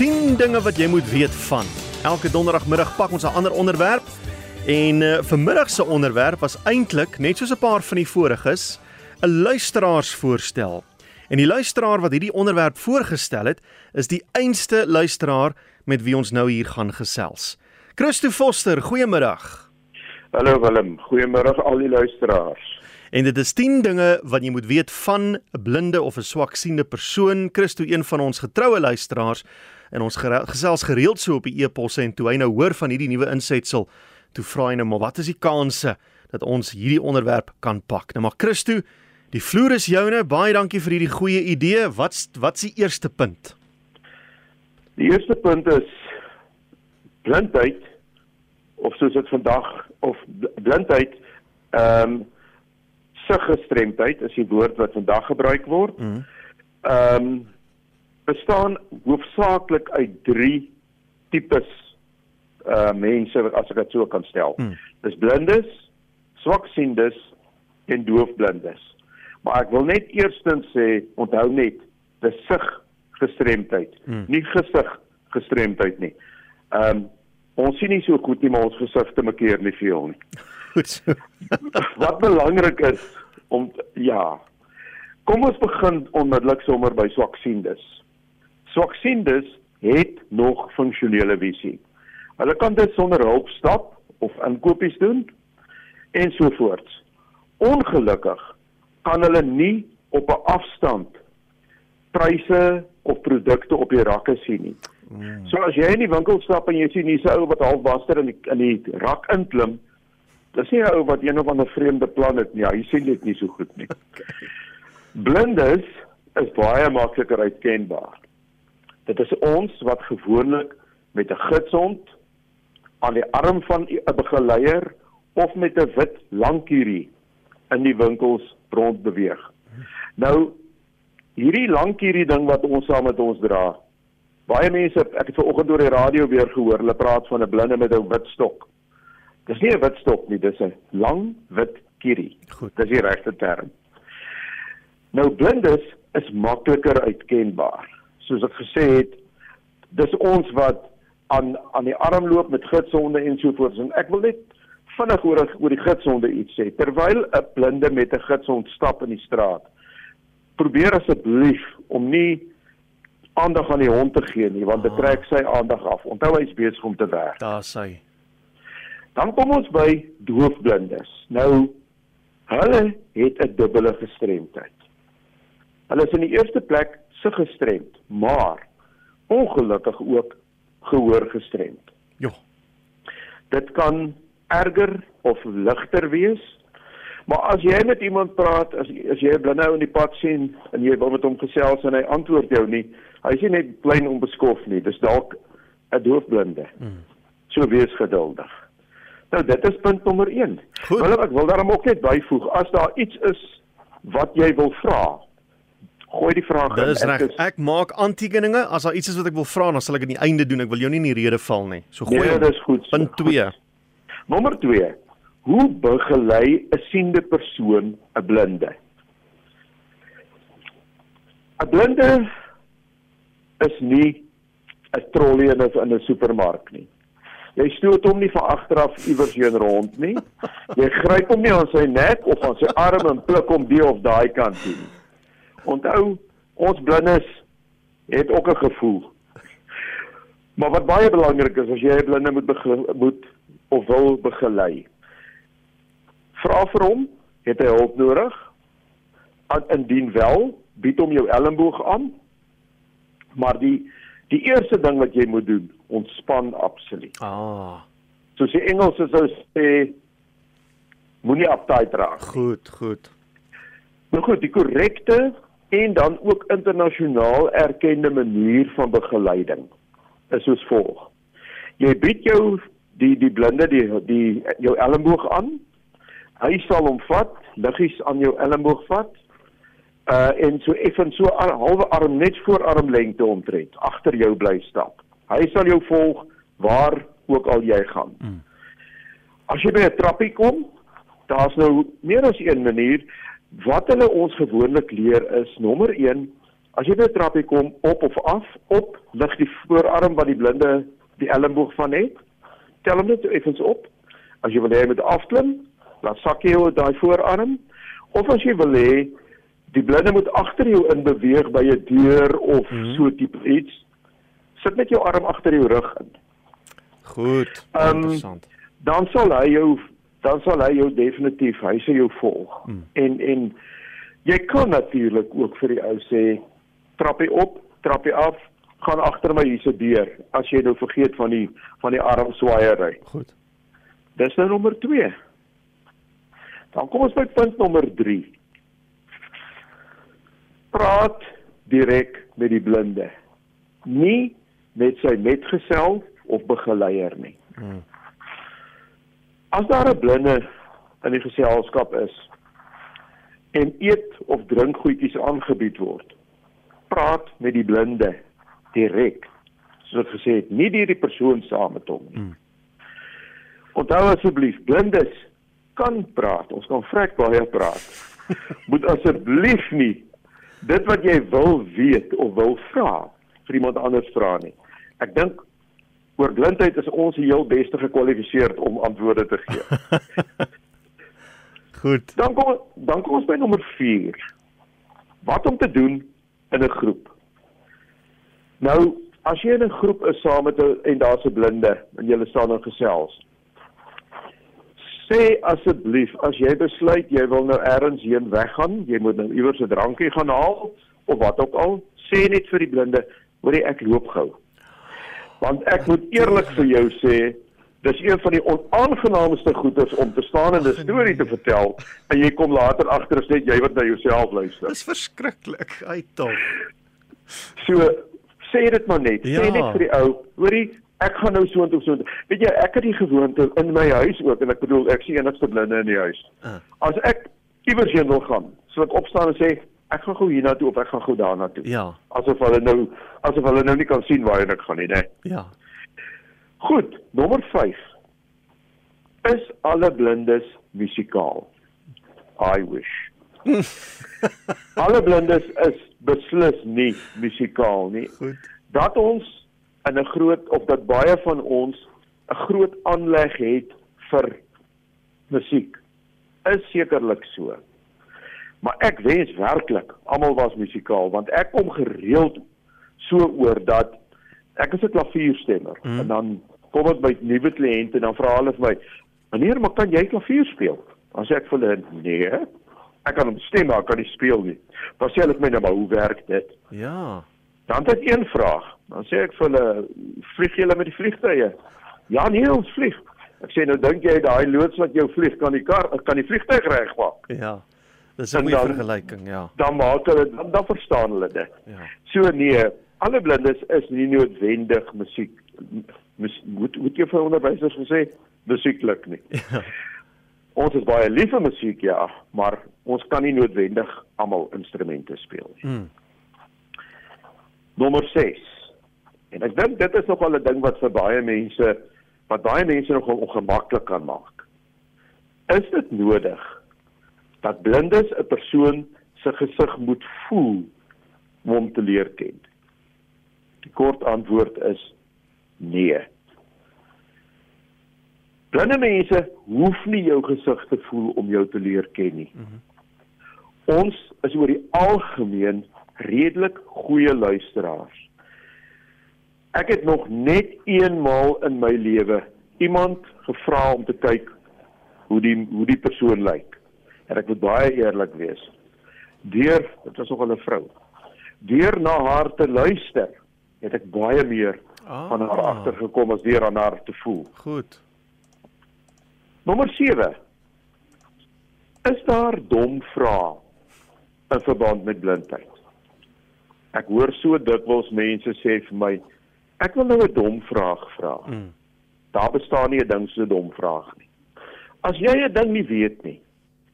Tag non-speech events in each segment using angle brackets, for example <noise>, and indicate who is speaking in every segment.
Speaker 1: 10 dinge wat jy moet weet van. Elke donderdagmiddag pak ons 'n ander onderwerp en uh, vanmiddag se onderwerp was eintlik net soos 'n paar van die voriges 'n luisteraarsvoorstel. En die luisteraar wat hierdie onderwerp voorgestel het, is die einste luisteraar met wie ons nou hier gaan gesels. Christo Foster, goeiemiddag.
Speaker 2: Hallo Willem, goeiemôre al die luisteraars.
Speaker 1: En dit is 10 dinge wat jy moet weet van 'n blinde of 'n swaksiende persoon. Christo, een van ons getroue luisteraars en ons gesels gereeld so op die e-posse en toe hy nou hoor van hierdie nuwe insetsel, toe vra hy nou maar wat is die kanse dat ons hierdie onderwerp kan pak. Nou maar Christo, die vloer is joune. Baie dankie vir hierdie goeie idee. Wat's wat's die eerste punt?
Speaker 2: Die eerste punt is blindheid of soos dit vandag of blindheid ehm um, siggestremdheid is die woord wat vandag gebruik word. Mhm. Ehm mm um, bestaan hoofsaaklik uit 3 tipes uh mense wat as ek dit so kan stel. Mm. Dis blindes, swaksiendes en doofblindes. Maar ek wil net eerstens sê onthou net dis sig gestremdheid, mm. nie gesig gestremdheid nie. Ehm um, ons sien nie so goed nie, maar ons gesigte makkeer nie veel nie. <laughs> Goed. <laughs> Wat belangrik is om ja. Kom ons begin onmiddellik sommer by swaksiendes. Swaksiendes het nog funksionele visie. Hulle kan dit sonder hulp stap of inkopies doen en so voort. Ongelukkig kan hulle nie op 'n afstand pryse of produkte op die rakke sien nie. Mm. So as jy in die winkel stap en jy sien hier's 'n ou wat half waster in die in die rak inklim, Dis nie 'n ou wat een of ander vreemde plan het nie. Hy sien dit nie so goed nie. <laughs> Blindes is baie makliker uitkenbaar. Dit is ons wat gewoonlik met 'n gidshond aan die arm van 'n begeleier of met 'n wit lankierie in die winkels rond beweeg. Nou hierdie lankierie ding wat ons saam met ons dra. Baie mense, ek het vanoggend deur die radio weer gehoor, hulle praat van 'n blinde met 'n wit stok. Dis nie 'n wit stok nie, dis 'n lang wit kierie. Goed, dis die regte term. Nou blindes is makliker uitkenbaar. Soos ek gesê het, dis ons wat aan aan die arm loop met gidsonde en so voort. En ek wil net vinnig oor oor die gidsonde iets sê. Terwyl 'n blinde met 'n gidsond stap in die straat, probeer asseblief om nie aandag aan die hond te gee nie, want dit ah. trek sy aandag af. Onthou hy's besig om te werk.
Speaker 1: Daar sê
Speaker 2: Dan kom ons by doofblindes. Nou hulle het 'n dubbele gestremdheid. Hulle is in die eerste plek sig gestremd, maar ongelukkig ook gehoor gestremd.
Speaker 1: Ja.
Speaker 2: Dit kan erger of ligter wees. Maar as jy met iemand praat, as as jy 'n blinde ou in die pad sien en jy wil met hom gesels en hy antwoord jou nie, hy is nie net klein onbeskof nie, dis dalk 'n doofblinde. Mm. So wees geduldig. Nou dit is punt nommer 1. Wil ek wil daarom ook net byvoeg as daar iets is wat jy wil vra. Gooi die vraag
Speaker 1: in. Dis reg. Ek maak aantekeninge as daar iets is wat ek wil vra, dan sal ek aan die einde doen. Ek wil jou nie in die rede val nie. So gooi
Speaker 2: Nee, dis goed.
Speaker 1: So punt 2.
Speaker 2: Nommer 2. Hoe begelei 'n siende persoon 'n blinde? 'n Blinde is nie 'n trolley in 'n in 'n supermark nie. Jy stoot hom nie van agteraf iewers heen rond nie. Jy gryp hom nie aan sy nek of aan sy arm en pluk hom die of daai kant toe nie. Onthou, ons blindes het ook 'n gevoel. Maar wat baie belangrik is as jy 'n blinde moet moet of wil begelei. Vra vir hom, het hy hulp nodig? En indien wel, bied hom jou elmboog aan. Maar die die eerste ding wat jy moet doen ontspan absoluut.
Speaker 1: Ah.
Speaker 2: Soos die Engelse sou sê moenie uptight raak.
Speaker 1: Goed, goed.
Speaker 2: Nou goed, die korrekte en dan ook internasionaal erkende manier van begeleiding is soos volg. Jy bied jou die die blinde die die jou elmboog aan. Hy sal hom vat, liggies aan jou elmboog vat. Uh en so effens so halwe arm net voor armlengte omtrent agter jou bly stap. Hy sal jou volg waar ook al jy gaan. Mm. As jy by 'n trappie kom, daar's nou meer as een manier wat hulle ons gewoonlik leer is nommer 1 As jy by 'n trappie kom op of af, op lig die voorarm wat die blinde die elmboog van het. Tel hom net effens op. As jy wil hê hy moet afklim, laat sak jy daai voorarm of as jy wil hê die blinde moet agter jou in beweeg by 'n deur of mm -hmm. so tipe iets, sit net jou arm agter jou rug in.
Speaker 1: Goed.
Speaker 2: Um,
Speaker 1: Interessant.
Speaker 2: Dan sal hy jou dan sal hy jou definitief, hy sal jou volg. Mm. En en jy kan natuurlik ook vir die ou sê trappie op, trappie af, gaan agter my hierse deur as jy nou vergeet van die van die armswaaiery.
Speaker 1: Goed.
Speaker 2: Dis nou nommer 2. Dan kom ons by punt nommer 3. Praat direk met die blinde. Nie met sy metgesel of begeleier nie. Hmm. As daar 'n blinde in die geselskap is en eet of drink goedjies aangebied word, praat met die blinde direk. Soos ek gesê het, nie deur die persoon saam met hom nie. Hmm. Onthou asseblief, blindes kan praat. Ons kan vrek baie praat. Moet asseblief nie dit wat jy wil weet of wil vra vir iemand anders vra nie. Ek dink oor blindheid is ons die heel beste gekwalifiseerd om antwoorde te gee. <laughs>
Speaker 1: Goed.
Speaker 2: Dan kom dan kom ons by nommer 4. Wat om te doen in 'n groep? Nou, as jy in 'n groep is saam met 'n en daar's 'n blinde en julle staan en gesels, sê asseblief as jy besluit jy wil nou elders heen weggaan, jy moet nou iewers 'n drankie gaan haal of wat ook al, sê net vir die blinde, hoorie ek loop gou. Want ek moet eerlik vir jou sê, dis een van die onaangenaamste goeders om te staan en 'n storie te vertel en jy kom later agter as net jy wat na jouself luister.
Speaker 1: Dis verskriklik, uit tog.
Speaker 2: So sê dit maar net. Ja. Sê net vir die ou, hoorie, ek gaan nou so intoe so. Weet jy, ek het die gewoonte in my huis ook en ek bedoel ek sien enigste blinde in die huis. Uh. As ek iewers heen wil gaan, sal ek opstaan en sê ek gaan gou hiernatoe of ek gaan gou daarna toe.
Speaker 1: Ja.
Speaker 2: Asof hulle nou asof hulle nou nie kan sien waar ek gaan nie, né?
Speaker 1: Ja.
Speaker 2: Goed, nommer 5. Is alle blindes musikaal? I wish. <laughs> alle blindes is beslis nie musikaal nie.
Speaker 1: Goed.
Speaker 2: Dat ons in 'n groot of dat baie van ons 'n groot aanleg het vir musiek is sekerlik so. Maar ek wens werklik almal was musikaal want ek kom gereeld so oor dat ek is 'n klavierstemmer mm. en dan kom ek by nuwe kliënte en dan vra hulle vir my: "Meneer, maar kan jy klavier speel?" Dan sê ek vir hulle: "Nee, ek kan hom stem, maar ek kan nie speel nie." Dan sê hulle vir my: "Nou, maar hoe werk dit?"
Speaker 1: Ja.
Speaker 2: Dan het ek een vraag. Dan sê ek vir hulle, "Vlieg julle met die vliegtye?" "Ja, nee, ons vlieg." Ek sê nou dink jy daai loods wat jou vlieg kan die kar kan die vliegtyg regmaak?
Speaker 1: Ja. Dis 'n goeie vergelyking, ja.
Speaker 2: Dan maak hulle dan, dan verstaan hulle dit.
Speaker 1: Ja.
Speaker 2: So nee, alle blindes is nie noodwendig musiek mus, moet moet jy vir onderwysers gesê musieklik nie. <laughs> Ja. Ons is baie lief vir musiek ja, maar ons kan nie noodwendig almal instrumente speel nie. Mm nommer 6. En ek dink dit is nogal 'n ding wat vir baie mense wat baie mense nogal ongemaklik kan maak. Is dit nodig dat blindes 'n persoon se gesig moet voel om hom te leer ken? Die kort antwoord is nee. Blinde mense hoef nie jou gesig te voel om jou te leer ken nie. Mm -hmm. Ons is oor die algemeen redelik goeie luisteraars. Ek het nog net eenmaal in my lewe iemand gevra om te kyk hoe die hoe die persoon lyk. En ek moet baie eerlik wees. Deur, dit was nog 'n vrou. Deur na haar te luister, het ek baie meer ah. van haar agtergekom as deur aan haar te voel.
Speaker 1: Goed.
Speaker 2: Nommer 7. Is daar dom vrae in verband met blindheid? Ek hoor so dikwels mense sê vir my, ek wil nou 'n dom vraag vra. Mm. Daar bestaan nie 'n ding so dom vraag nie. As jy 'n ding nie weet nie,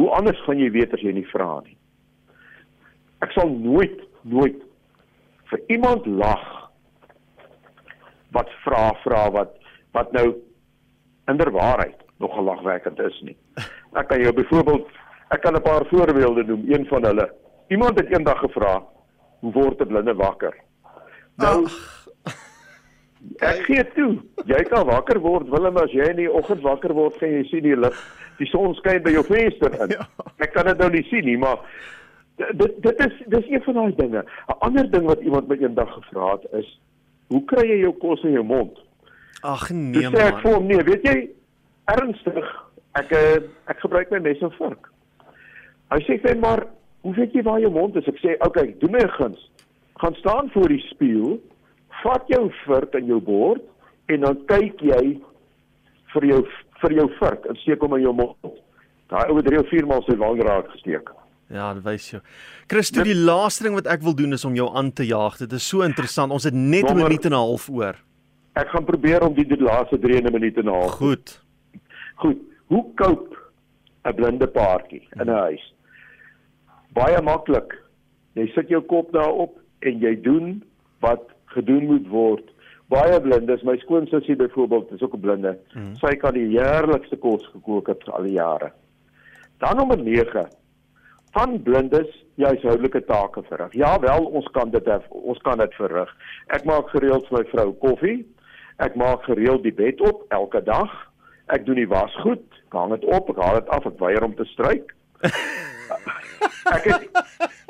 Speaker 2: hoe anders gaan jy weet as jy nie vra nie? Ek sal nooit nooit vir iemand lag wat vra vra wat wat nou inderwaarheid nog gelagwekkend is nie. Ek kan jou byvoorbeeld ek kan 'n paar voorbeelde noem. Een van hulle, iemand het eendag gevra, hoe word 'n blinde wakker? Nou Ek gee toe. Jy kan wakker word Willem as jy in die oggend wakker word en jy sien die lig, die son skyn by jou venster in. <laughs> Ja. Ek kan dit nou nie sien nie, maar dit dit is dis een van daai dinge. 'n Ander ding wat iemand my eendag gevra het is, hoe kry jy jou kos in jou mond?
Speaker 1: Ag nee man.
Speaker 2: Dis ek voel nee, weet jy ernstig, ek eh, ek gebruik my mes en vork. Hy sê vir maar, hoe weet jy waar jou mond is? Ek sê, "Oké, okay, doen my 'n guns. Gaan staan voor die spieël, vat jou vork in jou bord en dan kyk jy vir jou vir jou vork en steek hom in jou mond. Daai ou het 3 of 4 maal sy wangraak gesteek.
Speaker 1: Ja, dit wys jou. Christo, die laaste ding wat ek wil doen is om jou aan te jaag. Dit is so interessant. Ons het net 'n minuut en 'n half oor.
Speaker 2: Ek gaan probeer om die, die laaste 3 in 'n minuut en 'n half.
Speaker 1: Goed.
Speaker 2: Goed. Hoe koop 'n blinde paartjie in 'n huis? Baie maklik. Jy sit jou kop daarop en jy doen wat gedoen moet word. Baie blindes, my skoonsussie byvoorbeeld, is ook 'n blinde. Mm -hmm. Sy kan die heerlikste kos gekook het vir al die jare. Dan nommer 9 van blindes die huishoudelike take verrig. Ja wel, ons kan dit hef, ons kan dit verrig. Ek maak gereeld vir my vrou koffie. Ek maak gereeld die bed op elke dag. Ek doen die was goed. Ek hang dit op, ek haal dit af, ek weier om te stryk. <laughs> ek het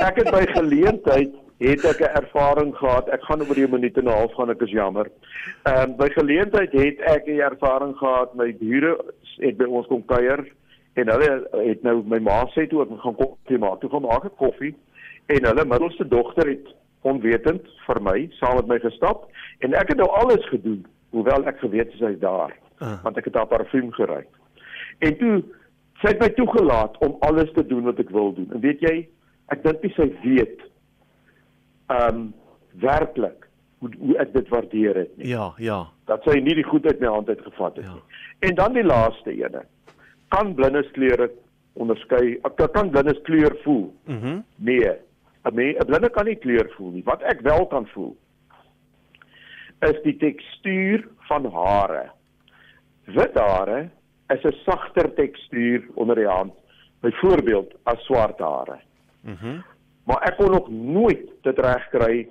Speaker 2: ek het by geleentheid het ek 'n ervaring gehad. Ek gaan oor die minuut en 'n half gaan ek is jammer. Ehm um, by geleentheid het ek 'n ervaring gehad. My bure het by ons kom kuier en hulle het nou my ma sê toe ek gaan koffie maak. Toe gaan maak ek koffie en hulle middelste dogter het onwetend vir my saam met my gestap en ek het nou alles gedoen hoewel ek geweet het sy's daar uh. want ek het haar parfuum geruik. En toe sy het my toegelaat om alles te doen wat ek wil doen. En weet jy, ek dink nie sy weet ehm um, werklik hoe hoe ek dit waardeer het
Speaker 1: nie. Ja, ja.
Speaker 2: Dat sy nie die goedheid my hand uit gevat het ja. nie. En dan die laaste ene kan blindes kleure onderskei. Ek kan blindes kleur voel. Mhm. Mm nee. 'n 'n blinde kan nie kleur voel nie. Wat ek wel kan voel is die tekstuur van hare. Wit hare is 'n sagter tekstuur onder die hand, byvoorbeeld as swart hare. Mhm. Mm maar ek kon nog nooit dit regkry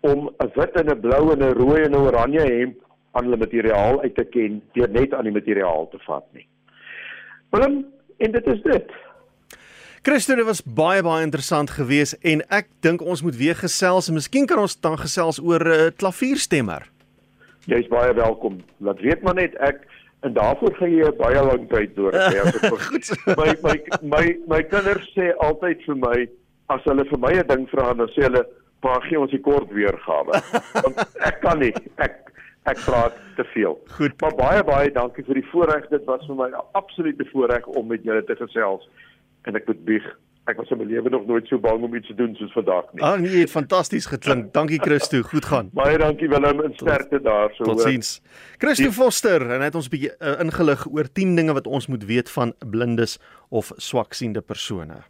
Speaker 2: om 'n wit en 'n blou en 'n rooi en 'n oranje hemp aan hulle materiaal uit te ken deur net aan die materiaal te vat nie. Willem, en dit is dit.
Speaker 1: Christo, dit was baie baie interessant geweest en ek dink ons moet weer gesels en miskien kan ons dan gesels oor 'n uh, eh, klavierstemmer.
Speaker 2: Jy's baie welkom. Laat weet maar net ek en daarvoor gaan jy baie lank tyd deur hê as ek <laughs> my my my my kinders sê altyd vir my as hulle vir my 'n ding vra dan sê hulle pa gee ons die kort weergawe. <laughs> Want ek kan nie. Ek ek praat te veel.
Speaker 1: Goed.
Speaker 2: Maar baie baie dankie vir die voorreg. Dit was vir my 'n absolute voorreg om met julle te gesels. En ek moet bieg, ek was in my lewe nog nooit so bang om iets te doen soos vandag nie.
Speaker 1: Ah nee, fantasties geklink. Dankie Christo, goed gaan. <laughs>
Speaker 2: baie dankie Willem en sterkte daar so.
Speaker 1: Totsiens. Christo Foster en hy het ons 'n bietjie uh, ingelig oor 10 dinge wat ons moet weet van blindes of swaksiende persone.